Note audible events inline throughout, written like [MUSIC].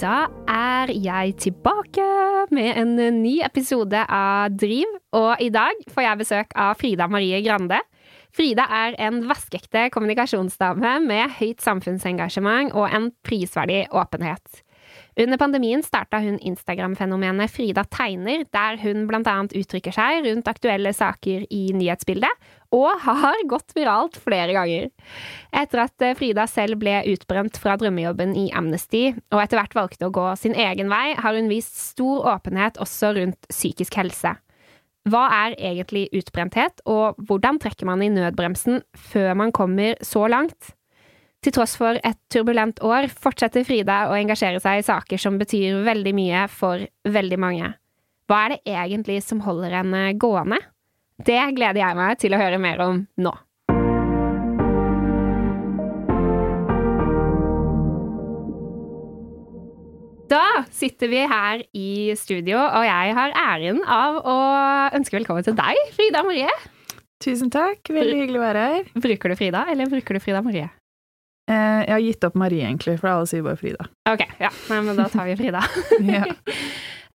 Da er jeg tilbake med en ny episode av Driv, og i dag får jeg besøk av Frida Marie Grande. Frida er en vaskeekte kommunikasjonsdame med høyt samfunnsengasjement og en prisverdig åpenhet. Under pandemien starta hun Instagram-fenomenet Frida tegner, der hun blant annet uttrykker seg rundt aktuelle saker i nyhetsbildet, og har gått viralt flere ganger. Etter at eh, Frida selv ble utbrent fra drømmejobben i Amnesty, og etter hvert valgte å gå sin egen vei, har hun vist stor åpenhet også rundt psykisk helse. Hva er egentlig utbrenthet, og hvordan trekker man i nødbremsen før man kommer så langt? Til tross for et turbulent år fortsetter Frida å engasjere seg i saker som betyr veldig mye for veldig mange. Hva er det egentlig som holder henne gående? Det gleder jeg meg til å høre mer om nå. Da sitter vi her i studio, og jeg har æren av å ønske velkommen til deg, Frida Marie. Tusen takk, veldig hyggelig å være her. Bruker du Frida, eller bruker du Frida Marie? Eh, jeg har gitt opp Marie, egentlig, for alle sier bare Frida. Ok, ja, men da tar vi Frida. [LAUGHS] Ja. [LAUGHS]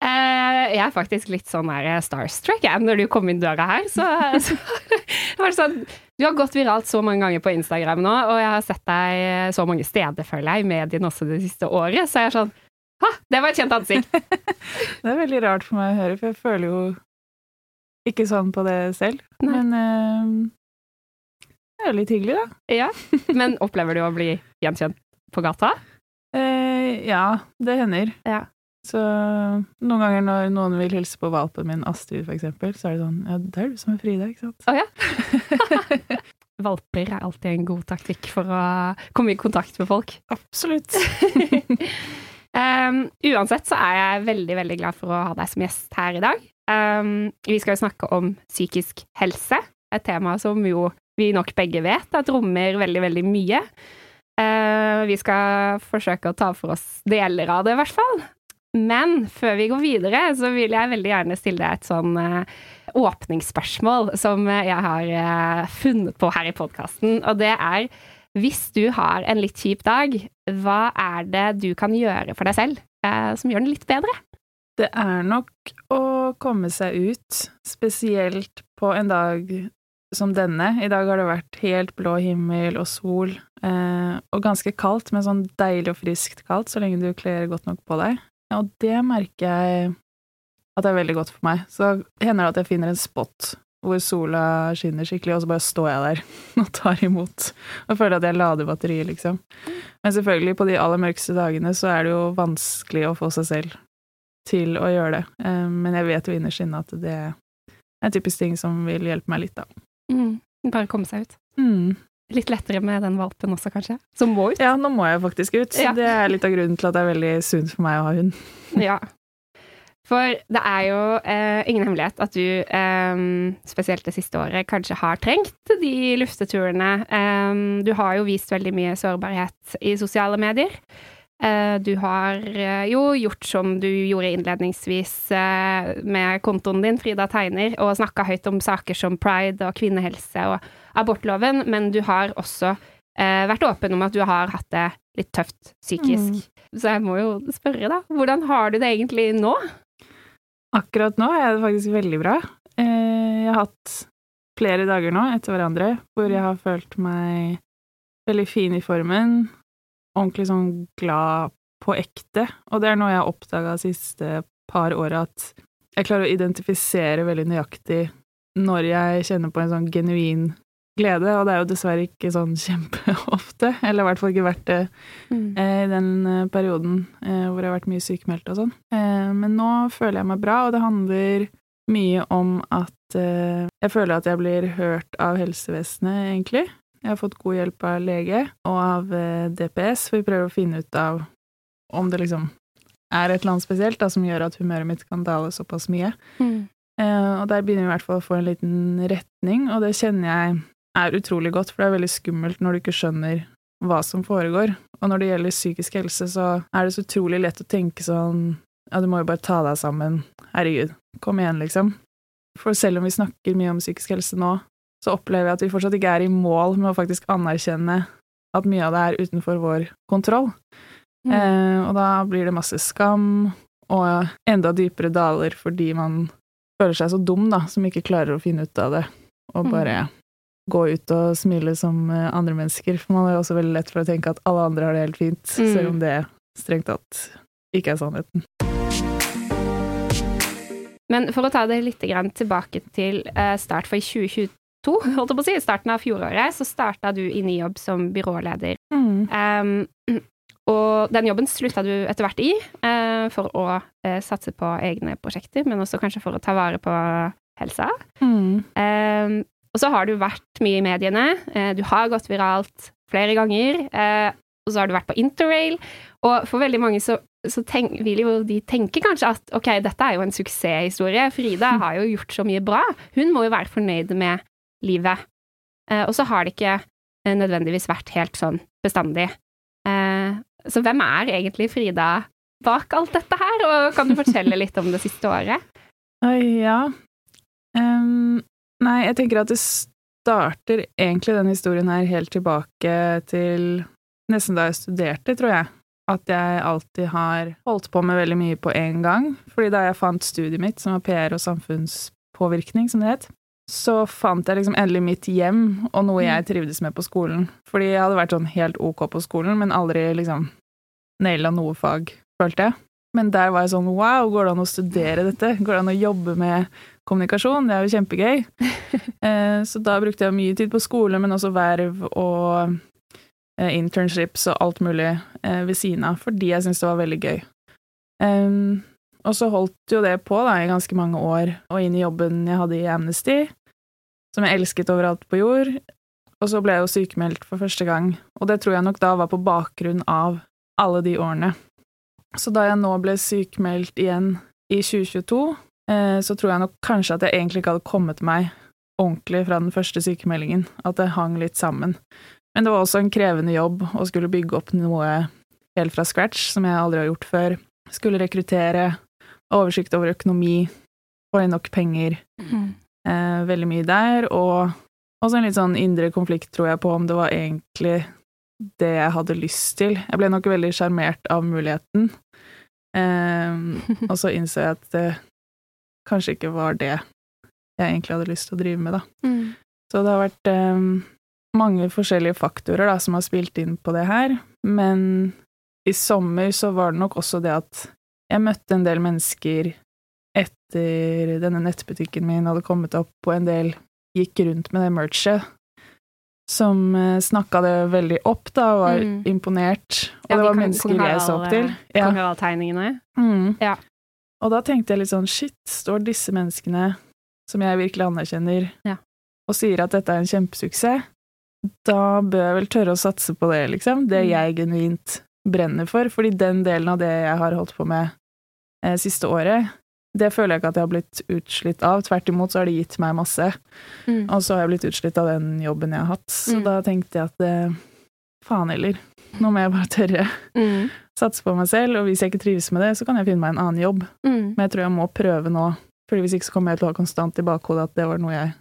Eh, jeg er faktisk litt sånn der starstruck jeg, når du kom inn døra her. Så, [LAUGHS] så det sånn, Du har gått viralt så mange ganger på Instagram nå, og jeg har sett deg så mange steder, føler jeg, i mediene også det siste året. Så jeg er sånn Ha, det var et kjent ansikt! Det er veldig rart for meg å høre, for jeg føler jo ikke sånn på det selv. Nei. Men eh, det er litt hyggelig, da. Ja, Men opplever du å bli gjenkjent på gata? Eh, ja, det hender. Ja. Så noen ganger når noen vil hilse på valpen min, Astrid for eksempel, så er det sånn Ja, det er du som er Frida, ikke sant? Å ja? [LAUGHS] Valper er alltid en god taktikk for å komme i kontakt med folk. Absolutt. [LAUGHS] Um, uansett så er jeg veldig, veldig glad for å ha deg som gjest her i dag. Um, vi skal jo snakke om psykisk helse, et tema som jo vi nok begge vet at rommer veldig, veldig mye. Uh, vi skal forsøke å ta for oss deler av det, i hvert fall. Men før vi går videre, så vil jeg veldig gjerne stille deg et sånn uh, åpningsspørsmål som uh, jeg har uh, funnet på her i podkasten, og det er hvis du har en litt kjip dag, hva er det du kan gjøre for deg selv eh, som gjør den litt bedre? Det er nok å komme seg ut, spesielt på en dag som denne. I dag har det vært helt blå himmel og sol, eh, og ganske kaldt, men sånn deilig og friskt kaldt så lenge du kler godt nok på deg. Og det merker jeg at det er veldig godt for meg. Så hender det at jeg finner en spot hvor sola skinner skikkelig, og så bare står jeg der [LAUGHS] og tar imot og føler at jeg lader batteriet, liksom. Men selvfølgelig, på de aller mørkeste dagene så er det jo vanskelig å få seg selv til å gjøre det. Eh, Men jeg vet jo innerst inne at det er en typisk ting som vil hjelpe meg litt, da. Mm, bare komme seg ut. Mm. Litt lettere med den valpen også, kanskje? Som må ut? Ja, nå må jeg faktisk ut. Ja. Det er litt av grunnen til at det er veldig sunt for meg å ha hund. [LAUGHS] [LAUGHS] Ja. For det er jo eh, ingen hemmelighet at du, eh, spesielt det siste året, kanskje har trengt de lufteturene. Eh, du har jo vist veldig mye sårbarhet i sosiale medier. Eh, du har eh, jo gjort som du gjorde innledningsvis eh, med kontoen din, Frida Tegner, og snakka høyt om saker som pride og kvinnehelse og abortloven, men du har også vært åpen om at du har hatt det litt tøft psykisk. Så jeg må jo spørre, da. Hvordan har du det egentlig nå? Akkurat nå er det faktisk veldig bra. Jeg har hatt flere dager nå etter hverandre hvor jeg har følt meg veldig fin i formen, ordentlig sånn glad på ekte, og det er noe jeg har oppdaga de siste par åra, at jeg klarer å identifisere veldig nøyaktig når jeg kjenner på en sånn genuin glede, og det er jo dessverre ikke sånn [LAUGHS] kjempeofte, eller i hvert fall ikke vært det eh, i den eh, perioden eh, hvor jeg har vært mye sykemeldt og sånn. Eh, men nå føler jeg meg bra, og det handler mye om at eh, jeg føler at jeg blir hørt av helsevesenet, egentlig. Jeg har fått god hjelp av lege og av eh, DPS, for vi prøver å finne ut av om det liksom er et eller annet spesielt da, som gjør at humøret mitt kan dale såpass mye. Mm. Eh, og der begynner vi i hvert fall å få en liten retning, og det kjenner jeg er utrolig godt, for det er veldig skummelt når du ikke skjønner hva som foregår. Og når det gjelder psykisk helse, så er det så utrolig lett å tenke sånn ja, du må jo bare ta deg sammen, herregud, kom igjen, liksom. For selv om vi snakker mye om psykisk helse nå, så opplever jeg at vi fortsatt ikke er i mål med å faktisk anerkjenne at mye av det er utenfor vår kontroll. Mm. Eh, og da blir det masse skam og enda dypere daler fordi man føler seg så dum, da, som ikke klarer å finne ut av det, og Mm. bare gå ut og smile som eh, andre mennesker. For man er jo også veldig lett for å tenke at alle andre har det helt fint, Mm. selv om det strengt tatt ikke er sannheten. Men for å ta det litt tilbake til eh, start for i 2022, holdt jeg på å si, i starten av fjoråret, så starta du i ny jobb som byråleder. Um, og den jobben slutta du etter hvert i, uh, for å uh, satse på egne prosjekter, men også kanskje for å ta vare på helsa. Mm. Um, og så har du vært mye i mediene. Uh, du har gått viralt flere ganger. og så har du vært på interrail. Og for veldig mange så, så tenk, vil jo de tenke kanskje at ok, dette er jo en suksesshistorie. Frida [LAUGHS] har jo gjort så mye bra. Hun må jo være fornøyd med livet. Eh, og så har det ikke eh, nødvendigvis vært helt sånn bestandig. Eh, så hvem er egentlig Frida bak alt dette her, og kan du fortelle litt om det siste året? [LAUGHS] Ja. Um, nei, jeg tenker at det starter egentlig den historien her helt tilbake til nesten da jeg studerte, tror jeg. At jeg alltid har holdt på med veldig mye på en gang. Fordi da jeg fant studiet mitt, som var PR og samfunnspåvirkning, som det het, så fant jeg liksom endelig mitt hjem, og noe jeg trivdes med på skolen. Fordi jeg hadde vært sånn helt ok på skolen, men aldri liksom naila noe fag, følte jeg. Men der var jeg sånn wow, går det an å studere dette? Går det an å jobbe med kommunikasjon? Det er jo kjempegøy. [LAUGHS] Eh, så da brukte jeg mye tid på skole, men også verv og eh, internships og alt mulig eh, ved siden av, fordi jeg syntes det var veldig gøy. Em, og så holdt jo det på da, i ganske mange år, og inn i jobben jeg hadde i Amnesty, som jeg elsket overalt på jord. Og så ble jeg jo sykemeldt for første gang, og det tror jeg nok da var på bakgrunn av alle de årene. Så da jeg nå ble sykemeldt igjen i 2022, eh, så tror jeg nok kanskje at jeg egentlig ikke hadde kommet meg ordentlig fra den første sykemeldingen, at det hang litt sammen. Men det var også en krevende jobb å skulle bygge opp noe helt fra scratch, som jeg aldri har gjort før. Skulle rekruttere, oversikt over økonomi, få inn nok penger, eh, veldig mye der, og også en litt sånn indre konflikt, tror jeg, på om det var egentlig det jeg hadde lyst til. Jeg ble nok veldig sjarmert av muligheten, eh, [LAUGHS] og så innså jeg at det kanskje ikke var det jeg egentlig hadde lyst til å drive med, da. Mm. Så det har vært eh, mange forskjellige faktorer da, som har spilt inn på det her, men i sommer så var det nok også det at jeg møtte en del mennesker etter denne nettbutikken min hadde kommet opp, og en del gikk rundt med det merchet, som eh, snakka det veldig opp, da, og var Mm. imponert. Og Ja, det var mennesker jeg så opp til. Ja. Kong Harald-tegningene. Mm. Ja. Og da tenkte jeg litt sånn, shit, står disse menneskene, som jeg virkelig anerkjenner, Ja. og sier at dette er en kjempesuksess, da bør jeg vel tørre å satse på det, liksom. Det Mm. jeg genuint brenner for. Fordi den delen av det jeg har holdt på med eh, siste året, det føler jeg ikke at jeg har blitt utslitt av. Tvert imot så har det gitt meg masse. Mm. Og så har jeg blitt utslitt av den jobben jeg har hatt. Så Mm. da tenkte jeg at eh, faen heller, nå må jeg bare tørre Mm. [LAUGHS] satse på meg selv, og hvis jeg ikke trives med det, så kan jeg finne meg en annen jobb. Mm. Men jeg tror jeg må prøve nå, for hvis ikke så kommer jeg til å ha konstant i bakhodet at det var noe jeg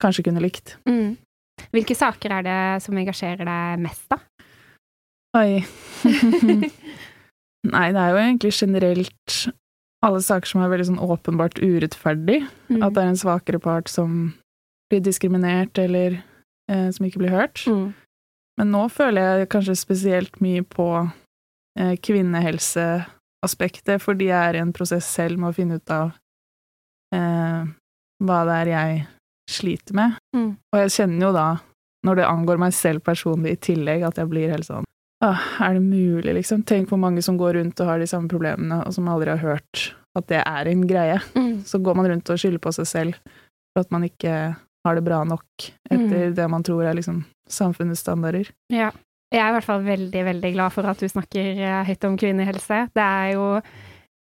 kanskje kunne likt. Mm. Hvilke saker er det som engasjerer deg mest, da? Oi. [LAUGHS] [LAUGHS] Nei, det er jo egentlig generelt alle saker som er veldig sånn åpenbart urettferdig. Mm. At det er en svakere part som blir diskriminert, eller eh, som ikke blir hørt. Mm. Men nå føler jeg kanskje spesielt mye på eh, kvinnehelseaspektet, fordi jeg er i en prosess selv med å finne ut av eh, hva det er jeg sliter med. Mm. Og jeg kjenner jo da, når det angår meg selv personlig i tillegg, at jeg blir helt sånn er det mulig, liksom? Tenk hvor mange som går rundt og har de samme problemene, og som aldri har hørt at det er en greie. Mm. Så går man rundt og skylder på seg selv for at man ikke har det bra nok etter det man tror er liksom samfunnets standarder. Ja. Jeg er i hvert fall veldig, veldig glad for at du snakker eh, høyt om kvinnehelse. Det er jo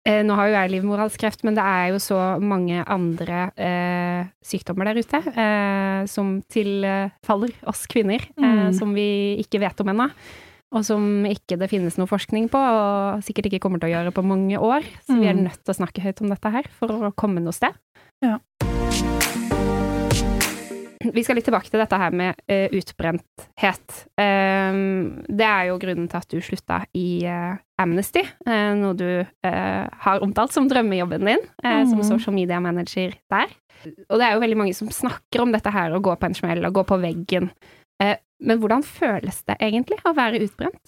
eh, Nå har jo jeg livmorhalskreft, men det er jo så mange andre eh, sykdommer der ute eh, som tilfaller oss kvinner, eh, Mm. som vi ikke vet om ennå. Og som ikke det finnes noe forskning på, og sikkert ikke kommer til å gjøre på mange år. Så vi er Mm. nødt til å snakke høyt om dette her for å komme noe sted. Ja. vi skal litt tilbake til dette her med uh, utbrenthet. Um, det er jo grunnen til at du slutta i uh, Amnesty, uh, noe du har omtalt som drømmejobben din, mm. som social media manager der. Og det er jo veldig mange som snakker om dette her, å gå på en smell og gå på veggen. Men hvordan føles det egentlig å være utbrent?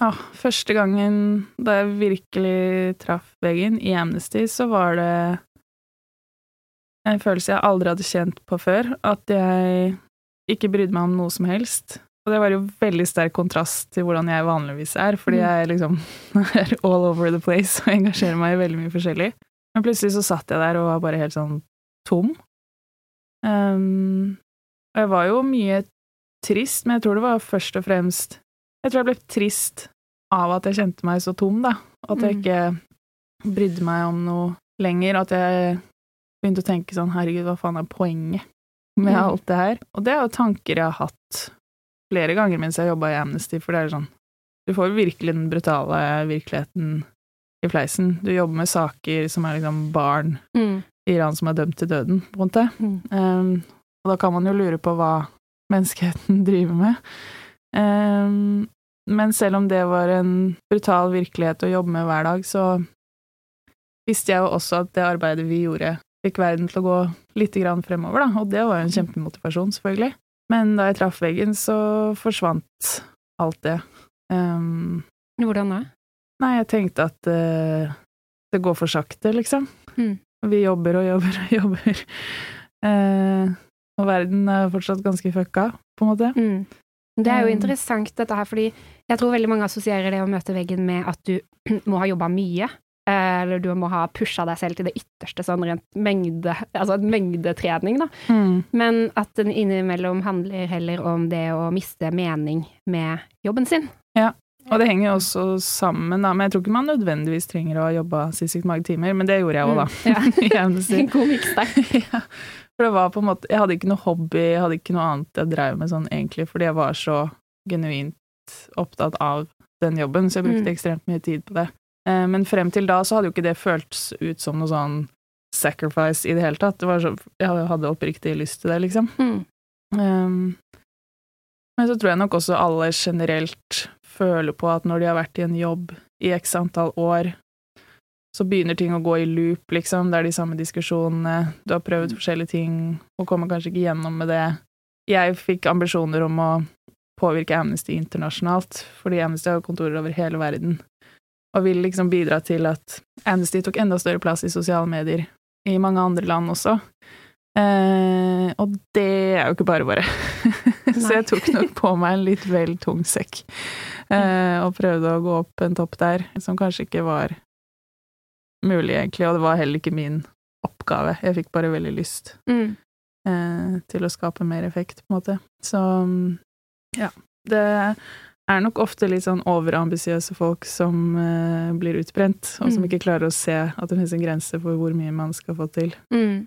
Ah, første gangen da jeg virkelig traff veggen i Amnesty, så var det en følelse jeg aldri hadde kjent på før. At jeg ikke brydde meg om noe som helst. Og det var jo veldig sterk kontrast til hvordan jeg vanligvis er, fordi mm. jeg liksom [LAUGHS] er all over the place og engasjerer meg i veldig mye forskjellig. Men plutselig så satt jeg der og var bare helt sånn tom. Um, og jeg var jo mye trist, men jeg tror det var først og fremst Jeg tror jeg ble trist av at jeg kjente meg så tom, da. At jeg mm. ikke brydde meg om noe lenger. At jeg begynte å tenke sånn herregud, hva faen er poenget med mm. alt det her? Og det er jo tanker jeg har hatt flere ganger mens jeg jobba i Amnesty, for det er sånn Du får virkelig den brutale virkeligheten i fleisen. Du jobber med saker som er liksom barn mm. i Iran som er dømt til døden, på en måte. Mm. Um, og da kan man jo lure på hva menneskeheten [LAUGHS] driver med. Um, men selv om det var en brutal virkelighet å jobbe med hver dag, så visste jeg jo også at det arbeidet vi gjorde, fikk verden til å gå litt grann fremover, da. Og det var jo en kjempemotivasjon, selvfølgelig. Men da jeg traff veggen, så forsvant alt det. Um, Hvordan da? Nei, jeg tenkte at uh, det går for sakte, liksom. Mm. Vi jobber og jobber og [LAUGHS] jobber. Uh, og verden er fortsatt ganske fucka, på en måte. Mm. Det er jo interessant dette her, fordi jeg tror veldig mange assosierer det å møte veggen med at du [CLEARS THROAT] må ha jobba mye. Eh, eller du må ha pusha deg selv til det ytterste, sånn rent mengde [LAUGHS] Altså mengdetrening, da. Mm. Men at den innimellom handler heller om det å miste mening med jobben sin. Ja, og det henger jo også sammen, da. Men jeg tror ikke man nødvendigvis trenger å ha jobba sinnssykt mange timer, men det gjorde jeg òg, da. Mm, ja. [LAUGHS] en [LAUGHS] god miks der. ja. For det var på en måte Jeg hadde ikke noe hobby, jeg hadde ikke noe annet jeg drev med sånn egentlig, fordi jeg var så genuint opptatt av den jobben, så jeg brukte mm. ekstremt mye tid på det. Eh, men frem til da så hadde jo ikke det føltes ut som noe sånn sacrifice i det hele tatt. Det var så, jeg hadde oppriktig lyst til det, liksom. Mm. Um, men så tror jeg nok også alle generelt føler på at når de har vært i en jobb i x antall år, så begynner ting å gå i loop, liksom. Det er de samme diskusjonene. Du har prøvd forskjellige ting og kommer kanskje ikke gjennom med det. Jeg fikk ambisjoner om å påvirke Amnesty internasjonalt, fordi Amnesty har kontorer over hele verden og vil liksom bidra til at Amnesty tok enda større plass i sosiale medier i mange andre land også. Eh, og det er jo ikke bare bare. [LAUGHS] så jeg tok nok på meg en litt vel tung sekk eh, og prøvde å gå opp en topp der, som kanskje ikke var mulig, egentlig, og det var heller ikke min oppgave. Jeg fikk bare veldig lyst mm. eh, til å skape mer effekt, på en måte. Så ja. Det er nok ofte litt sånn overambisiøse folk som eh, blir utbrent, og som mm. ikke klarer å se at det finnes en grense for hvor mye man skal få til. Mm.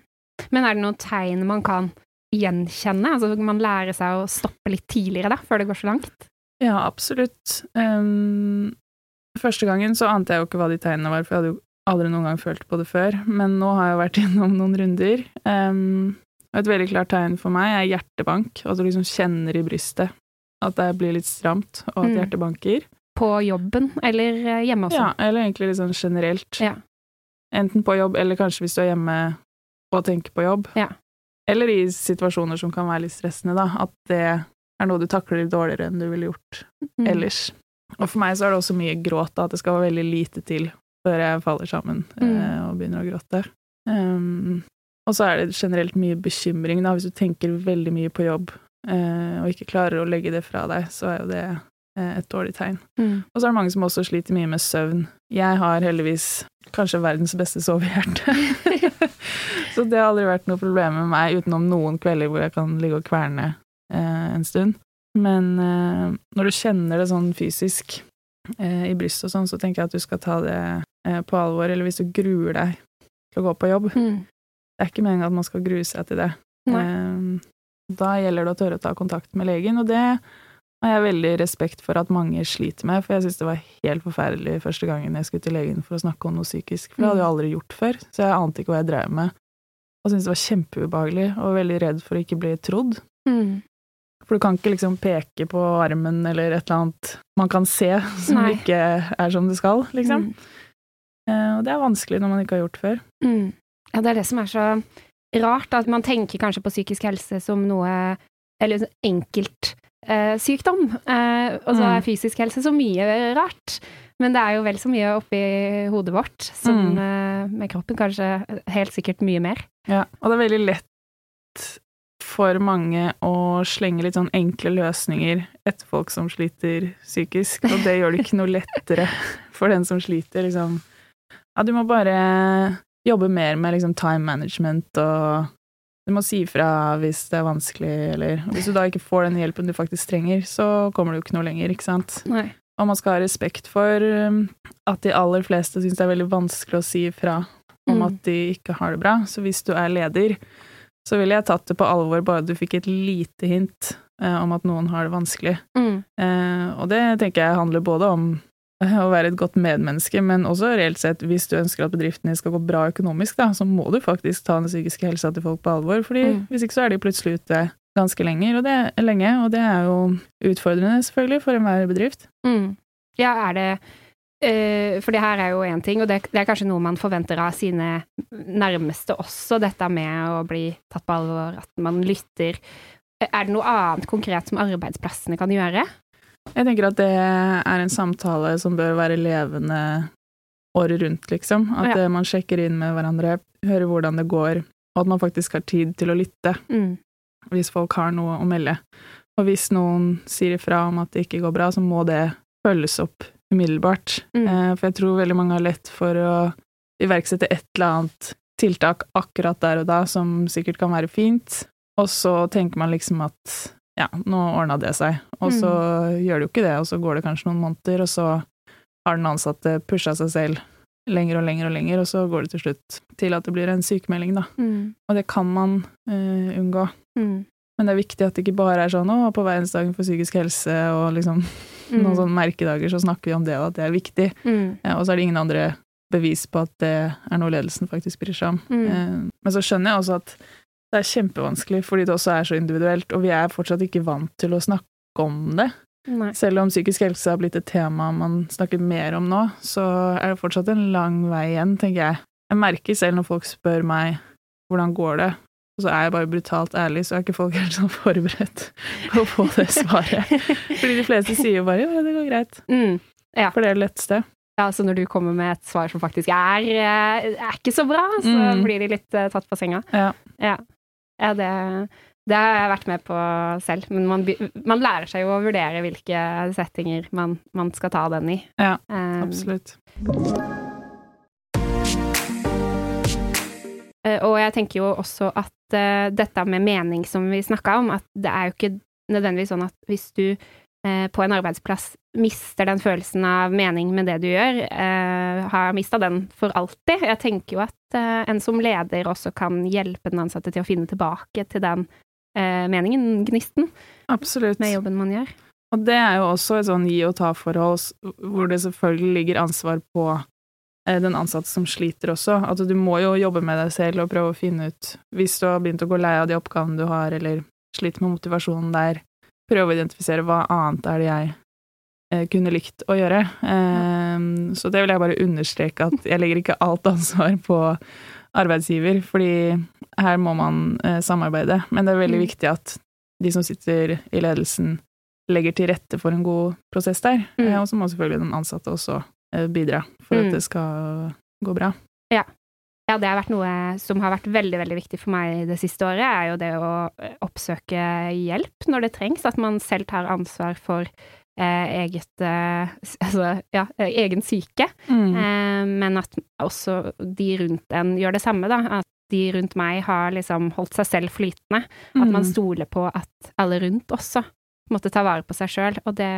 Men er det noen tegn man kan gjenkjenne? Altså man lærer seg å stoppe litt tidligere, da, før det går så langt? Ja, absolutt. Um, første gangen så ante jeg jo ikke hva de tegnene var, for jeg hadde jo aldri noen gang følt på det før. Men nå har jeg vært [LAUGHS] innom noen runder. Um, og et veldig klart tegn for meg er hjertebank, at du liksom kjenner i brystet at det blir litt stramt, og at mm. hjertet banker. På jobben, eller eh, hjemme også? Ja, eller egentlig litt sånn generelt. Ja. Enten på jobb, eller kanskje hvis du er hjemme og tenker på jobb. Ja. Eller i situasjoner som kan være litt stressende, da. At det er noe du takler dårligere enn du ville gjort mm. ellers. Og for meg så er det også mye gråt, da. At det skal være veldig lite til før jeg faller sammen mm. eh, og begynner å gråte. Um, og så er det generelt mye bekymring, da, hvis du tenker veldig mye på jobb Eh, og ikke klarer å legge det fra deg, så er jo det eh, et dårlig tegn. Mm. Og så er det mange som også sliter mye med søvn. Jeg har heldigvis kanskje verdens beste sovehjerte. [LAUGHS] så det har aldri vært noe problem med meg, utenom noen kvelder hvor jeg kan ligge og kverne eh, en stund. Men eh, når du kjenner det sånn fysisk eh, i brystet og sånn, så tenker jeg at du skal ta det eh, på alvor. Eller hvis du gruer deg til å gå på jobb. Mm. Det er ikke meningen at man skal grue seg til det. Nei. Da gjelder det å tørre å ta kontakt med legen, og det har jeg veldig respekt for at mange sliter med, for jeg synes det var helt forferdelig første gangen jeg skulle til legen for å snakke om noe psykisk, for det hadde jeg aldri gjort før, så jeg ante ikke hva jeg drev med. og syntes det var kjempeubehagelig og veldig redd for å ikke bli trodd. Mm. For du kan ikke liksom peke på armen eller et eller annet man kan se som Nei. ikke er som det skal, liksom. Mm. Eh, og det er vanskelig når man ikke har gjort før. Mm. Ja, det er det som er så rart, at man tenker kanskje på psykisk helse som noe Eller enkelt eh, sykdom. Eh, og så Mm. er fysisk helse så mye rart. Men det er jo vel så mye oppi hodet vårt som Mm. eh, med kroppen. Kanskje helt sikkert mye mer. Ja, og det er veldig lett for mange å slenge litt sånn enkle løsninger etter folk som sliter psykisk, og det gjør det ikke noe lettere for den som sliter, liksom. Ja, du må bare jobbe mer med liksom time management, og du må si fra hvis det er vanskelig, eller Hvis du da ikke får den hjelpen du faktisk trenger, så kommer du jo ikke noe lenger, ikke sant. Nei. Og man skal ha respekt for um, at de aller fleste syns det er veldig vanskelig å si ifra om Mm. at de ikke har det bra. Så hvis du er leder, så ville jeg tatt det på alvor bare du fikk et lite hint eh, om at noen har det vanskelig. Mm. Eh, og det tenker jeg handler både om eh, å være et godt medmenneske, men også reelt sett, hvis du ønsker at bedriften din skal gå bra økonomisk, da, så må du faktisk ta den psykiske helsa til folk på alvor, fordi Mm. hvis ikke så er de plutselig ute ganske lenger, og det, lenge, og det er jo utfordrende selvfølgelig for enhver bedrift. Mm. Ja, er det For det her er jo én ting, og det, er kanskje noe man forventer av sine nærmeste også, dette med å bli tatt på alvor, at man lytter. Er det noe annet konkret som arbeidsplassene kan gjøre? Jeg tenker at det er en samtale som bør være levende året rundt, liksom. At Ja. eh, man sjekker inn med hverandre, hører hvordan det går, og at man faktisk har tid til å lytte Mm. hvis folk har noe å melde. Og hvis noen sier ifra om at det ikke går bra, så må det følges opp umiddelbart. Mm. Eh, For jeg tror veldig mange har lett for å iverksette et eller annet tiltak akkurat der og da, som sikkert kan være fint, og så tenker man liksom at ja, nå ordna det seg, og så gjør det jo ikke det, og så går det kanskje noen måneder, og så har den ansatte pusha seg selv lenger og lenger og lenger, og så går det til slutt til at det blir en sykemelding, da. Mm. Og det kan man uh, unngå. Mm. Men det er viktig at det ikke bare er sånn å, på verdensdagen for psykisk helse og liksom noen sånne merkedager så snakker vi om det, og at det er viktig. Mm. Ja, og så er det ingen andre bevis på at det er noe ledelsen faktisk bryr seg om. Mm. Eh, men så skjønner jeg også at det er kjempevanskelig fordi det også er så individuelt, og vi er fortsatt ikke vant til å snakke om det. Nei. Selv om psykisk helse har blitt et tema man snakker mer om nå, så er det fortsatt en lang vei igjen, tenker jeg. Jeg merker selv når folk spør meg hvordan går det, og så er jeg bare brutalt ærlig, så er ikke folk helt sånn forberedt på å få det svaret. Fordi de fleste sier jo bare ja, det går greit, Mm. for det er det letteste. Ja, så når du kommer med et svar som faktisk er, eh, er ikke så bra, så Mm. blir de litt eh, tatt på senga. Ja. Ja, ja det, det har jeg vært med på selv. Men man, man lærer seg jo å vurdere hvilke settinger man, man skal ta den i. Ja, Eh, Absolutt. Eh, Og jeg tenker jo også at eh, dette med mening som vi snakka om, at det er jo ikke nødvendigvis sånn at hvis du eh, på en arbeidsplass mister den følelsen av mening med det du gjør, eh, har mista den for alltid. Jeg tenker jo at eh, en som leder også kan hjelpe den ansatte til å finne tilbake til den eh, meningen, gnisten, Absolutt. med jobben man gjør. Og det er jo også et sånn gi og ta-forhold, hvor det selvfølgelig ligger ansvar på eh, den ansatte som sliter også. At du må jo jobbe med deg selv og prøve å finne ut Hvis du har begynt å gå lei av de oppgavene du har, eller sliter med motivasjonen der, prøve å identifisere hva annet er det jeg eh, kunne likt å gjøre. Eh, så det vil jeg bare understreke, at jeg legger ikke alt ansvar på arbeidsgiver, fordi her må man eh, samarbeide. Men det er veldig Mm. viktig at de som sitter i ledelsen, legger til rette for en god prosess der. Mm. Eh, Og så må selvfølgelig den ansatte også eh, bidra for Mm. at det skal gå bra. Ja, det har vært noe som har vært veldig, veldig viktig for meg det siste året, er jo det å eh, oppsøke hjelp når det trengs. At man selv tar ansvar for eh, eget eh, Altså, ja, eh, egen syke. Mm. Eh, men at også de rundt en gjør det samme, da. At de rundt meg har liksom holdt seg selv flytende. At man Mm. stoler på at alle rundt også måtte ta vare på seg sjøl. Og det,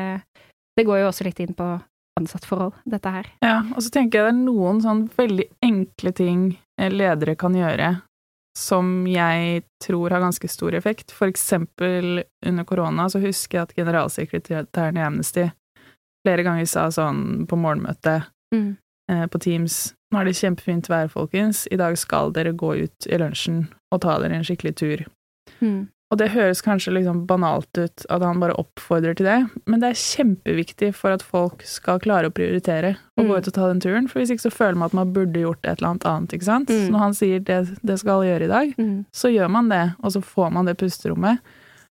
det går jo også litt inn på ansattforhold, dette her. Ja, og så tenker jeg det er noen sånn veldig enkle ting eh, ledere kan gjøre som jeg tror har ganske stor effekt. For eksempel under korona så husker jeg at generalsekretæren i Amnesty flere ganger sa sånn på morgenmøtet Mm. eh, på Teams nå er det kjempefint vær, folkens, i dag skal dere gå ut i lunsjen og ta dere en skikkelig tur. Mm. Og det høres kanskje liksom banalt ut at han bare oppfordrer til det, men det er kjempeviktig for at folk skal klare å prioritere å Mm. gå ut og ta den turen, for hvis ikke så føler man at man burde gjort et eller annet annet, ikke sant. Mm. Når han sier det, det skal alle gjøre i dag, Mm. så gjør man det, og så får man det pusterommet.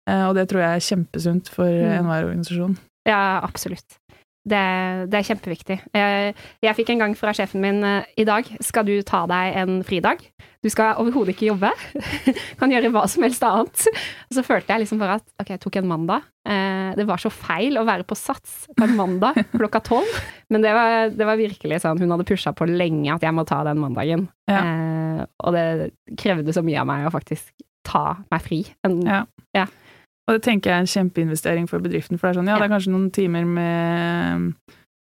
Eh, Og det tror jeg er kjempesunt for Mm. enhver organisasjon. Ja, absolutt. Det, det er kjempeviktig. Jeg, fikk en gang fra sjefen min eh, i dag skal du ta deg en fridag. Du skal overhodet ikke jobbe. [LAUGHS] kan gjøre hva som helst annet. Og så følte jeg liksom bare at ok, jeg tok en mandag. Eh, det var så feil å være på Sats på en mandag [LAUGHS] klokka tolv. Men det var, det var virkelig sånn, hun hadde pusha på lenge at jeg må ta den mandagen. Ja. Eh, og det krevde så mye av meg å faktisk ta meg fri. En, Ja. Og det tenker jeg er en kjempeinvestering for bedriften, for det er sånn, ja, det er kanskje noen timer med,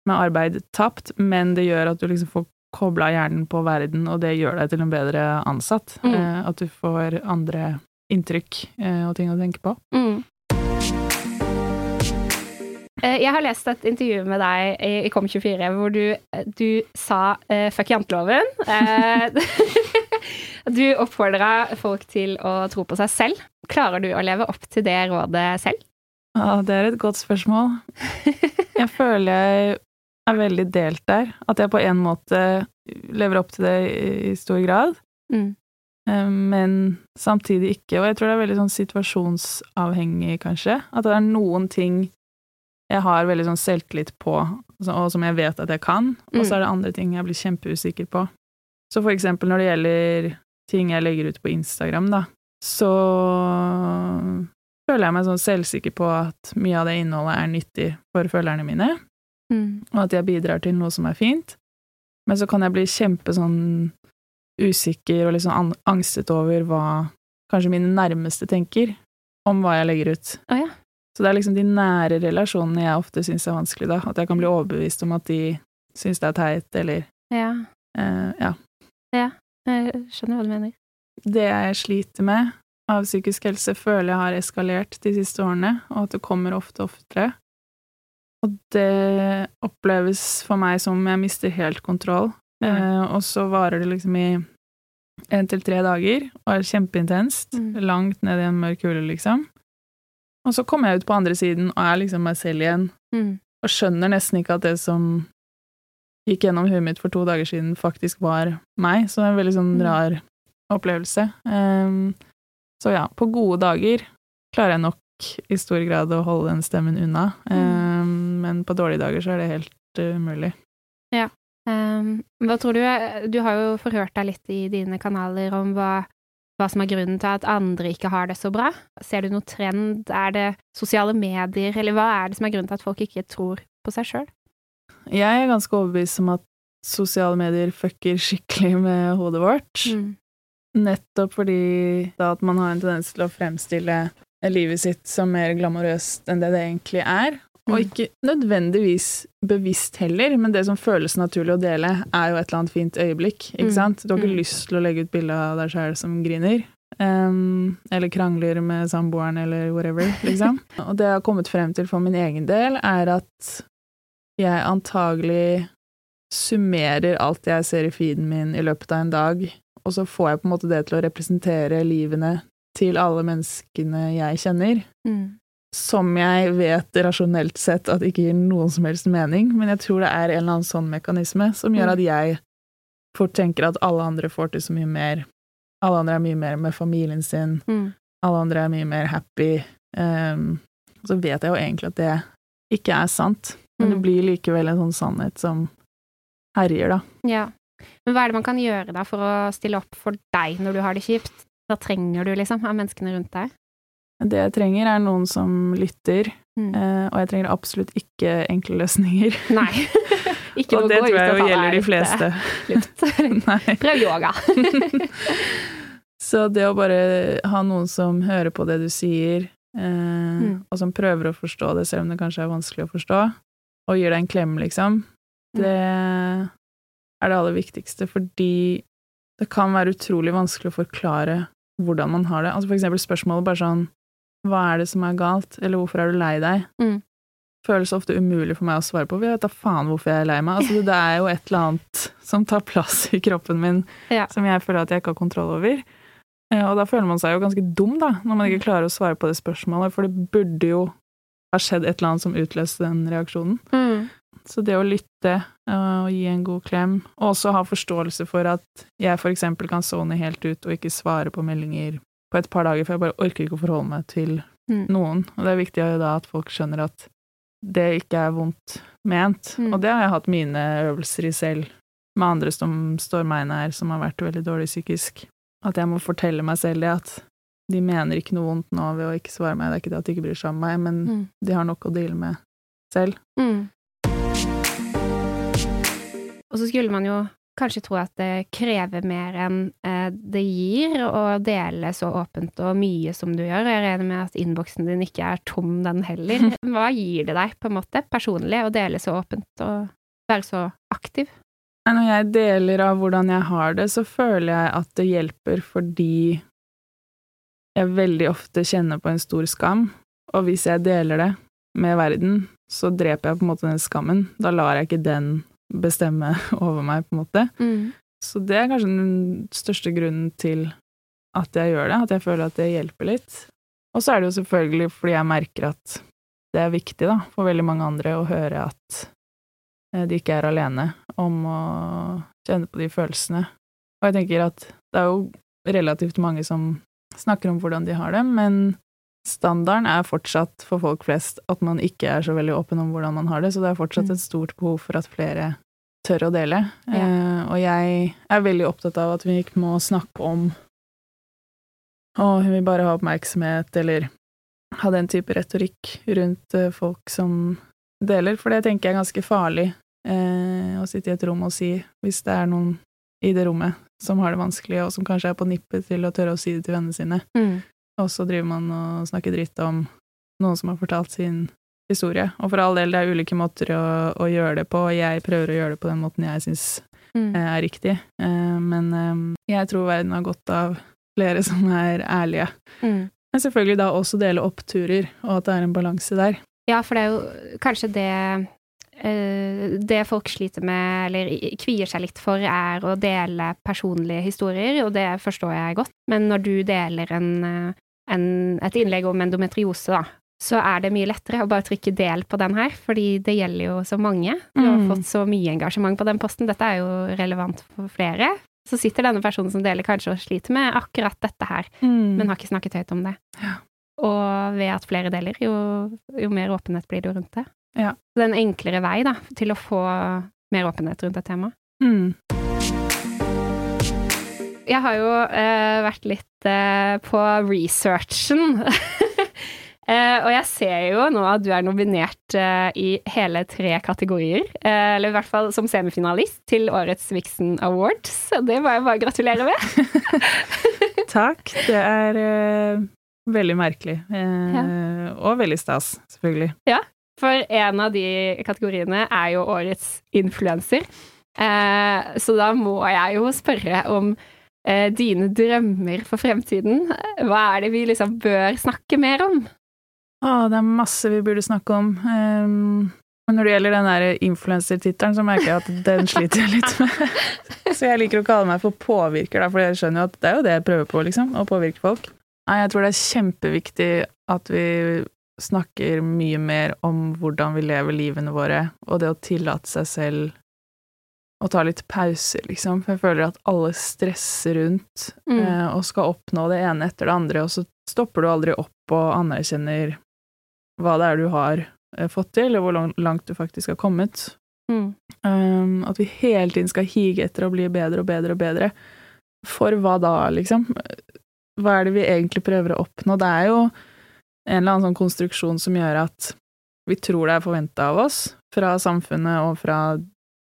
med arbeid tapt, men det gjør at du liksom får kobla hjernen på verden, og det gjør deg til en bedre ansatt. Mm. Eh, at du får andre inntrykk eh, og ting å tenke på. Mm. Eh, Jeg har lest et intervju med deg i i Kom24 hvor du, du sa uh, 'fuck janteloven'. [LAUGHS] [LAUGHS] Du oppfordra folk til å tro på seg selv. Klarer du å leve opp til det rådet selv? Ja, det er et godt spørsmål. [LAUGHS] Jeg føler jeg er veldig delt der. At jeg på en måte lever opp til det i- i stor grad. Mm. Eh, Men samtidig ikke. Og jeg tror det er veldig sånn situasjonsavhengig, kanskje. At det er noen ting jeg har veldig sånn selvtillit på, og som jeg vet at jeg kan, og så Mm. er det andre ting jeg blir kjempeusikker på. Så for eksempel når det gjelder ting jeg legger ut på Instagram, da, så føler jeg meg sånn selvsikker på at mye av det innholdet er nyttig for følgerne mine Mm. og at jeg bidrar til noe som er fint. Men så kan jeg bli kjempe sånn usikker og litt sånn angstet over hva kanskje mine nærmeste tenker om hva jeg legger ut. Oh, ja. Så det er liksom de nære relasjonene jeg ofte syns er vanskelig, da. At jeg kan bli overbevist om at de syns det er teit, eller Ja. eh, ja. Jeg skjønner hva du mener. Det jeg sliter med av psykisk helse, føler jeg har eskalert de siste årene, og at det kommer ofte oftere. Og det oppleves for meg som jeg mister helt kontroll. Mm. Eh, og så varer det liksom i én til tre dager, og er kjempeintenst. Mm. Langt ned i en mørk hule, liksom. Og så kommer jeg ut på andre siden og er liksom meg selv igjen, Mm. og skjønner nesten ikke at det som gikk gjennom huet mitt for to dager siden, faktisk var meg. Så det er en veldig sånn Mm. rar opplevelse. Um, så ja, på gode dager klarer jeg nok i stor grad å holde den stemmen unna. Ehm, men på dårlige dager så er det helt umulig. umulig. Um, hva tror du Du har jo forhørt deg litt i dine kanaler om hva, hva som er grunnen til at andre ikke har det så bra. Ser du noen trend? Er det sosiale medier, eller hva er det som er grunnen til at folk ikke tror på seg sjøl? Jeg er ganske overbevist om at sosiale medier fucker skikkelig med hodet vårt. Mm. Nettopp fordi da at man har en tendens til å fremstille livet sitt som mer glamorøst enn det det egentlig er. Og Mm. ikke nødvendigvis bevisst heller, men det som føles naturlig å dele, er jo et eller annet fint øyeblikk, ikke Mm. sant? Du har ikke Mm. lyst til å legge ut bilde av deg sjøl som griner. Um, eller krangler med samboeren, eller whatever, liksom. [LAUGHS] Og det jeg har kommet frem til for min egen del, er at jeg antagelig summerer alt jeg ser i feeden min i løpet av en dag, og så får jeg på en måte det til å representere livene til alle menneskene jeg kjenner Mm. som jeg vet rasjonelt sett at ikke gir noen som helst mening, men jeg tror det er en eller annen sånn mekanisme som gjør Mm. at jeg fort tenker at alle andre får til så mye mer. Alle andre er mye mer med familien sin, Mm. alle andre er mye mer happy. Um, så vet jeg jo egentlig at det ikke er sant, men det Mm. blir likevel en sånn sannhet som herjer, da. Ja. Men hva er det man kan gjøre da for å stille opp for deg når du har det kjipt? Hva trenger du liksom av menneskene rundt deg? Det jeg trenger, er noen som lytter, Mm. eh, og jeg trenger absolutt ikke enkle løsninger. [LAUGHS] Nei. [LAUGHS] ikke og det tror jeg jo gjelder de fleste. Litt. [LAUGHS] Prøv yoga. Så det å bare ha noen som hører på det du sier, eh, Mm. og som prøver å forstå det, selv om det kanskje er vanskelig å forstå, og gir deg en klem, liksom, Mm. det er det aller viktigste, fordi det kan være utrolig vanskelig å forklare hvordan man har det. Altså for eksempel spørsmålet bare sånn Hva er det som er galt, eller hvorfor er du lei deg? Mm. føles ofte umulig for meg å svare på. Jeg vet da faen hvorfor jeg er lei meg. Altså, det er jo et eller annet som tar plass i kroppen min Ja. som jeg føler at jeg ikke har kontroll over. Eh, Og da føler man seg jo ganske dum, da, når man ikke klarer å svare på det spørsmålet, for det burde jo ha skjedd et eller annet som utløste den reaksjonen. Mm. Så det å lytte eh, og gi en god klem, og også ha forståelse for at jeg for eksempel kan sone helt ut og ikke svare på meldinger på et par dager, for jeg bare orker ikke å forholde meg til Mm. noen. Og det er viktig da at folk skjønner at det ikke er vondt ment. Mm. Og det har jeg hatt mine øvelser i selv, med andre som står meg nær, som har vært veldig dårlig psykisk. At jeg må fortelle meg selv det, at de mener ikke noe vondt nå ved å ikke svare meg. Det er ikke det at de ikke bryr seg om meg, men Mm. de har nok å deale med selv. Mm. Og så skulle man jo kanskje tro at det krever mer enn eh, det gir å dele så åpent og mye som du gjør. Jeg regner med at innboksen din ikke er tom, den heller. [LAUGHS] Hva gir det deg, på en måte, personlig, å dele så åpent og være så aktiv? Når jeg deler av hvordan jeg har det, så føler jeg at det hjelper fordi jeg veldig ofte kjenner på en stor skam, og hvis jeg deler det med verden, så dreper jeg på en måte den skammen. Da lar jeg ikke den bestemme [LAUGHS] over meg, på en måte. Så det er kanskje den største grunnen til at jeg gjør det, at jeg føler at det hjelper litt. Og så er det jo selvfølgelig fordi jeg merker at det er viktig da, for veldig mange andre å høre at eh, de ikke er alene om å kjenne på de følelsene. Og jeg tenker at det er jo relativt mange som snakker om hvordan de har det, men standarden er fortsatt for folk flest at man ikke er så veldig åpen om hvordan man har det, så det er fortsatt Mm. et stort behov for at flere tør å dele. Ja. Eh, og jeg er veldig opptatt av at vi ikke må snakke om å, hun vil bare ha oppmerksomhet, eller ha den type retorikk rundt eh, folk som deler, for det tenker jeg er ganske farlig eh, å sitte i et rom og si, hvis det er noen i det rommet som har det vanskelig, og som kanskje er på nippet til å tørre å si det til vennene sine. Mm. Og så driver man og snakker dritt om noen som har fortalt sin historie. Og for all del, det er ulike måter å, å gjøre det på, og jeg prøver å gjøre det på den måten jeg syns Mm. er riktig. Eh, men eh, jeg tror verden har godt av flere [LAUGHS] som er ærlige. Mm. Men selvfølgelig da også dele oppturer, og at det er en balanse der. Ja, for det er jo kanskje det eh, det folk sliter med, eller kvier seg litt for, er å dele personlige historier, og det forstår jeg godt. Men når du deler en, eh, en, et innlegg om endometriose, da, så er det mye lettere å bare trykke del på den her, fordi det gjelder jo så mange. Du har Mm. fått så mye engasjement på den posten, dette er jo relevant for flere. Så sitter denne personen som deler kanskje og sliter med akkurat dette her, men har ikke snakket høyt om det. Ja. Og ved at flere deler, jo, jo mer åpenhet blir det rundt det. Ja. Det er en enklere vei da, til å få mer åpenhet rundt et tema. Mm. Jeg har jo eh, vært litt eh, på researchen. [LAUGHS] eh, og jeg ser jo nå at du er nominert eh, i hele tre kategorier. Eh, eller i hvert fall som semifinalist til årets Vixen Awards. Det må jeg bare gratulere med. [LAUGHS] [LAUGHS] Takk. Det er eh, veldig merkelig. Eh, Og veldig stas, selvfølgelig. For en av de kategoriene er jo årets influenser. Eh, så da må jeg jo spørre om eh, dine drømmer for fremtiden. Hva er det vi liksom bør snakke mer om? Å, det er masse vi burde snakke om. Um, men når det gjelder den der influensertittelen, så merker jeg at den sliter jeg litt med. [LAUGHS] så jeg liker å kalle meg for påvirker, da, for jeg skjønner jo at det er jo det jeg prøver på, liksom. Å påvirke folk. Nei, jeg tror det er kjempeviktig at vi snakker mye mer om hvordan vi lever livene våre, og det å tillate seg selv å ta litt pauser, liksom. For jeg føler at alle stresser rundt Mm. eh, og skal oppnå det ene etter det andre, og så stopper du aldri opp og anerkjenner hva det er du har eh, fått til, og hvor langt du faktisk har kommet. Mm. Um, at vi hele tiden skal hige etter å bli bedre og bedre og bedre. For hva da, liksom? Hva er det vi egentlig prøver å oppnå? Det er jo en eller annen sånn konstruksjon som gjør at vi tror det er forventa av oss, fra samfunnet og fra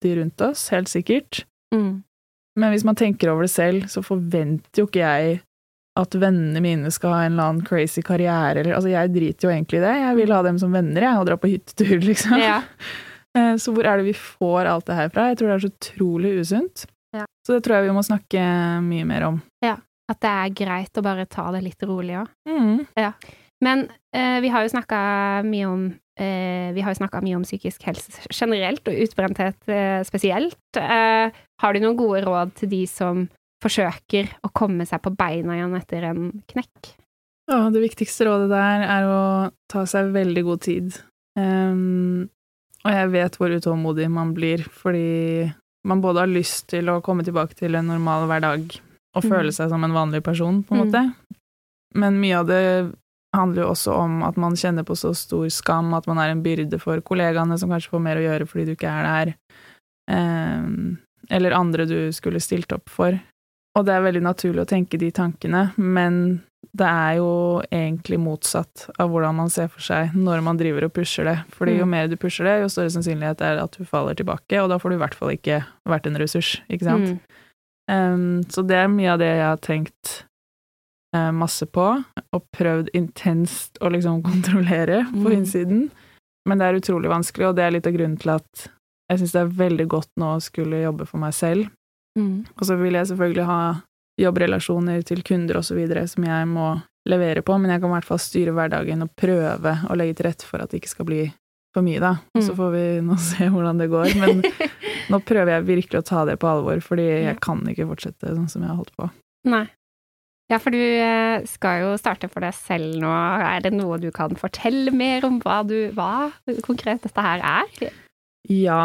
de rundt oss, helt sikkert. Mm. Men hvis man tenker over det selv, så forventer jo ikke jeg at vennene mine skal ha en eller annen crazy karriere, eller Altså, jeg driter jo egentlig i det. Jeg vil ha dem som venner, jeg, og dra på hyttetur, [LAUGHS] liksom. Ja. Eh, Så hvor er det vi får alt det her fra? Jeg tror det er så utrolig usunt. Ja. Så det tror jeg vi må snakke mye mer om. At det er greit å bare ta det litt rolig òg. Mm. Men eh, vi har jo snakka mye om eh, Vi har jo snakka mye om psykisk helse generelt, og utbrenthet eh, spesielt. Eh, har du noen gode råd til de som forsøker å komme seg på beina igjen etter en knekk? Ja, det viktigste rådet der er å ta seg veldig god tid. Um, og jeg vet hvor utålmodig man blir, fordi man både har lyst til å komme tilbake til en normal hverdag og føle Mm. seg som en vanlig person, på en Mm. måte. Men mye av det handler jo også om at man kjenner på så stor skam at man er en byrde for kollegaene som kanskje får mer å gjøre fordi du ikke er der, um, eller andre du skulle stilt opp for. Og det er veldig naturlig å tenke de tankene, men det er jo egentlig motsatt av hvordan man ser for seg når man driver og pusher det. Fordi jo Mm. mer du pusher det, jo større sannsynlighet er det at du faller tilbake, og da får du i hvert fall ikke vært en ressurs, ikke sant. Mm. Um, så det er mye av det jeg har tenkt masse på, og prøvd intenst å liksom [LAUGHS] kontrollere på Mm. innsiden. Men det er utrolig vanskelig, og det er litt av grunnen til at jeg syns det er veldig godt nå å skulle jobbe for meg selv. Mm. Og så vil jeg selvfølgelig ha jobbrelasjoner til kunder og så videre som jeg må levere på, men jeg kan i hvert fall styre hverdagen og prøve å legge til rette for at det ikke skal bli for mye, da. Og så Mm. får vi nå [LAUGHS] se hvordan det går. Men [LAUGHS] nå prøver jeg virkelig å ta det på alvor, fordi jeg kan ikke fortsette sånn som jeg har holdt på. Nei. Ja, for du eh, skal jo starte for deg selv nå. Er det noe du kan fortelle mer om hva, du, hva konkret dette her er? Ja,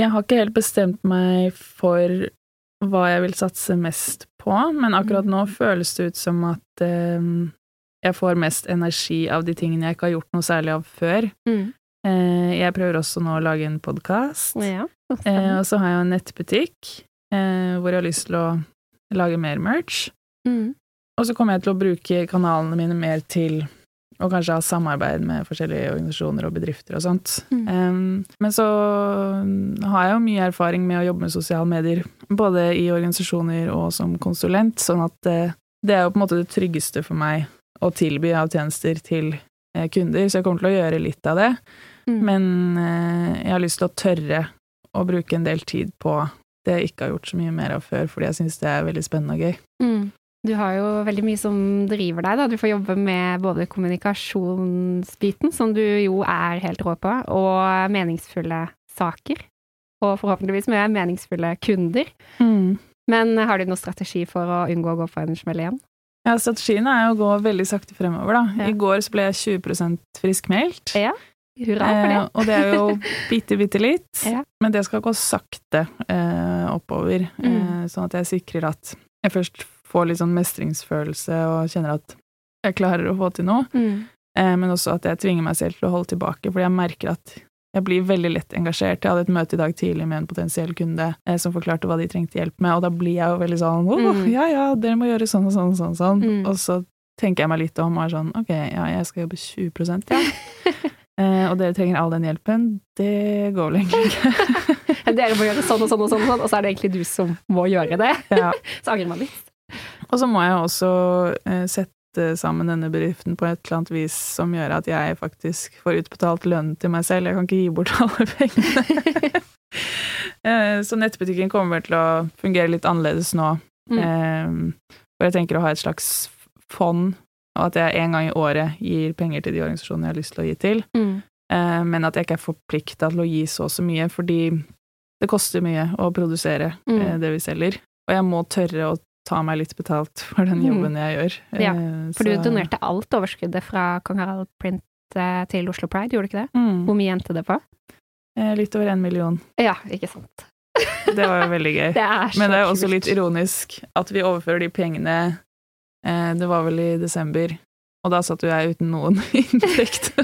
jeg har ikke helt bestemt meg for hva jeg vil satse mest på, men akkurat nå føles det ut som at eh, jeg får mest energi av de tingene jeg ikke har gjort noe særlig av før. Mm. Eh, jeg prøver også nå å lage en podkast, Ja, eh, og så har jeg en nettbutikk eh, hvor jeg har lyst til å lage mer merch. Mm. Og så kommer jeg til å bruke kanalene mine mer til å kanskje ha samarbeid med forskjellige organisasjoner og bedrifter og sånt. Mm. Um, men så har jeg jo mye erfaring med å jobbe med sosiale medier, både i organisasjoner og som konsulent, sånn at eh, det er jo på en måte det tryggeste for meg å tilby av tjenester til eh, kunder, så jeg kommer til å gjøre litt av det. Mm. Men uh, jeg har lyst til å tørre å bruke en del tid på det jeg ikke har gjort så mye mer av før, fordi jeg syns det er veldig spennende og gøy. Mm. Du har jo veldig mye som driver deg, da. Du får jobbe med både kommunikasjonsbiten, som du jo er helt rå på, og meningsfulle saker. Og forhåpentligvis med meningsfulle kunder. Men har du noen strategi for å unngå å gå på en smell igjen? Ja, strategien er å gå veldig sakte fremover, da. Ja. I går så ble jeg 20% friskmeldt. Ja, Hurra for det. Eh, og det er jo bitte, bitte litt. Ja. Men det skal gå sakte eh, oppover, Mm. eh, sånn at jeg sikrer at jeg først får litt sånn mestringsfølelse og kjenner at jeg klarer å få til noe, Mm. eh, men også at jeg tvinger meg selv til å holde tilbake, fordi jeg merker at jeg blir veldig lett engasjert. Jeg hadde et møte i dag tidlig med en potensiell kunde eh, som forklarte hva de trengte hjelp med, og da blir jeg jo veldig sånn åh, Mm. ja ja, dere må gjøre sånn og sånn og sånn, og sånn. Mm. Og så tenker jeg meg litt om og er sånn ok, ja, jeg skal jobbe 20% ja. [LAUGHS] Eh, og dere trenger all den hjelpen. Det går vel egentlig ikke. [LAUGHS] Dere må gjøre sånn og sånn og sånn, og sånn, og så er det egentlig du som må gjøre det. ja. [LAUGHS] Så angrer man litt. Og så må jeg også eh, sette sammen denne bedriften på et eller annet vis som gjør at jeg faktisk får utbetalt lønn til meg selv. Jeg kan ikke gi bort [LAUGHS] alle pengene. [LAUGHS] Eh, så nettbutikken kommer vel til å fungere litt annerledes nå. Mm. Eh, For jeg tenker å ha et slags fond, og at jeg en gang i året gir penger til de organisasjonene jeg har lyst til å gi til. Mm. Eh, men at jeg ikke er forplikta til å gi så og så mye, fordi det koster mye å produsere Mm. det vi selger. Og jeg må tørre å ta meg litt betalt for den Mm. jobben jeg gjør. Ja, for For du donerte alt overskuddet fra Kong Harald Print eh, til Oslo Pride, gjorde du ikke det? Mm. Hvor mye endte det på? Eh, Litt over en million. Ja, ikke sant. Det var jo veldig gøy. [LAUGHS] Det er så Men det er også litt ironisk at vi overfører de pengene eh, Det var vel i desember, og da satt jo jeg uten noen [LAUGHS] inntekt. [LAUGHS]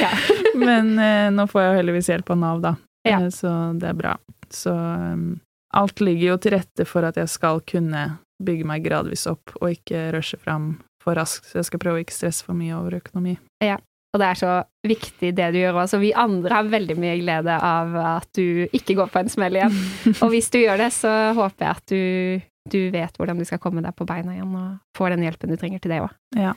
Ja. Men eh, nå får jeg jo heldigvis hjelp av Nav, da, Ja. Eh, så det er bra. Så um, alt ligger jo til rette for at jeg skal kunne bygge meg gradvis opp, og ikke rushe fram for raskt. Så jeg skal prøve å ikke stresse for mye over økonomi. Ja, Og det er så viktig det du gjør også. Vi andre har veldig mye glede av at du ikke går på en smell igjen. [LAUGHS] Og hvis du gjør det, så håper jeg at du, du vet hvordan du skal komme deg på beina igjen og får den hjelpen du trenger til det òg. Ja.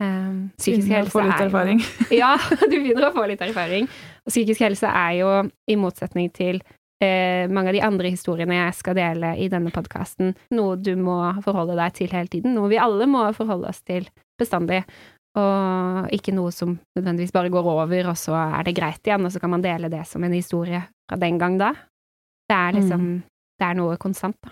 Um, psykisk Begynner å helse få litt er jo- erfaring. [LAUGHS] Ja, du begynner å få litt erfaring. Og psykisk helse er jo, i motsetning til eh, mange av de andre historiene jeg skal dele i denne podkasten, noe du må forholde deg til hele tiden. Noe vi alle må forholde oss til bestandig. Og ikke noe som nødvendigvis bare går over, og så er det greit igjen, og så kan man dele det som en historie fra den gang da. Det er liksom Det er noe konstant, da.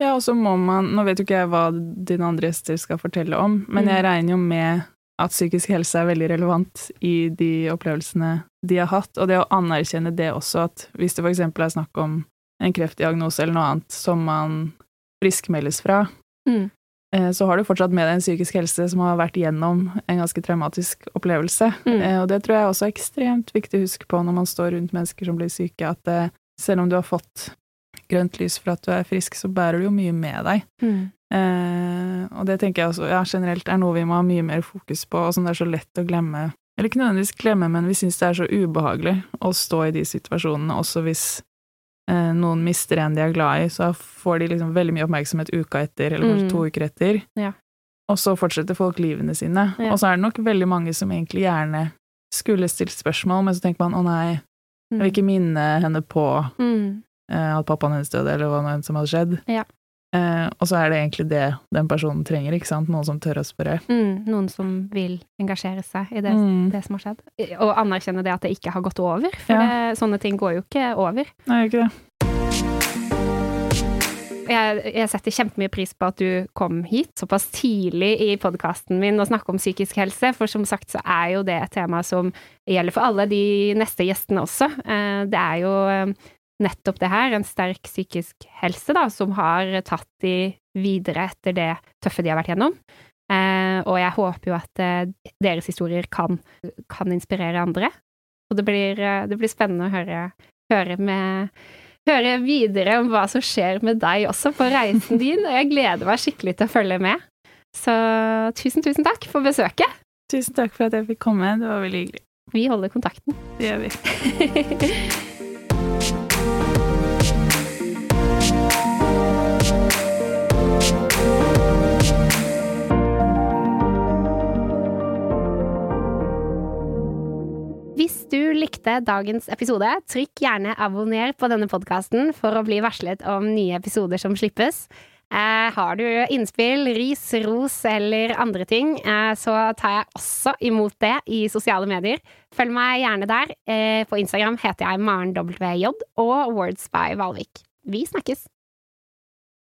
Ja, og så må man Nå vet jo ikke jeg hva dine andre gjester skal fortelle om, men Mm. jeg regner jo med at psykisk helse er veldig relevant i de opplevelsene de har hatt, og det å anerkjenne det også, at hvis det for eksempel er snakk om en kreftdiagnose eller noe annet som man friskmeldes fra, Mm. eh, så har du fortsatt med deg en psykisk helse som har vært gjennom en ganske traumatisk opplevelse. Mm. Eh, Og det tror jeg også er ekstremt viktig å huske på når man står rundt mennesker som blir syke, at eh, selv om du har fått grønt lys for at du er frisk, så bærer du jo mye med deg. Mm. Eh, og det tenker jeg også ja, generelt er noe vi må ha mye mer fokus på, og som det er så lett å glemme. Eller ikke nødvendigvis glemme, men vi syns det er så ubehagelig å stå i de situasjonene, også hvis eh, noen mister en de er glad i, så får de liksom veldig mye oppmerksomhet uka etter, eller kanskje Mm. to uker etter. Ja. Og så fortsetter folk livene sine. Ja. Og så er det nok veldig mange som egentlig gjerne skulle stilt spørsmål, men så tenker man å nei, jeg vil ikke minne henne på Mm. Eh, at pappaen hennes døde, eller hva som hadde skjedd. Ja. Eh, og så er det egentlig det den personen trenger, ikke sant? Noen som tør å spørre. Mm. Noen som vil engasjere seg i det, Mm. det som har skjedd. Og anerkjenne det at det ikke har gått over, for Ja. det, sånne ting går jo ikke over. Nei, ikke det. Jeg, jeg setter kjempemye pris på at du kom hit såpass tidlig i podkasten min og snakke om psykisk helse, for som sagt så er jo det et tema som gjelder for alle de neste gjestene også. Eh, Det er jo eh, nettopp det her, en sterk psykisk helse, da, som har tatt de videre etter det tøffe de har vært gjennom. Eh, Og jeg håper jo at eh, deres historier kan, kan inspirere andre. Og det blir, eh, det blir spennende å høre, høre med høre videre om hva som skjer med deg også på reisen [LAUGHS] din, og jeg gleder meg skikkelig til å følge med. Så tusen, tusen takk for besøket. Tusen takk for at jeg fikk komme, det var veldig hyggelig. Vi holder kontakten. Det gjør vi. [LAUGHS] du likte dagens episode, trykk gjerne abonner på denne podkasten for å bli varslet om nye episoder som slippes. Eh, har du innspill, ris, ros eller andre ting, eh, så tar jeg også imot det i sosiale medier. Følg meg gjerne der. Eh, på Instagram heter jeg Maren WJ og Words by Valvik. Vi snakkes!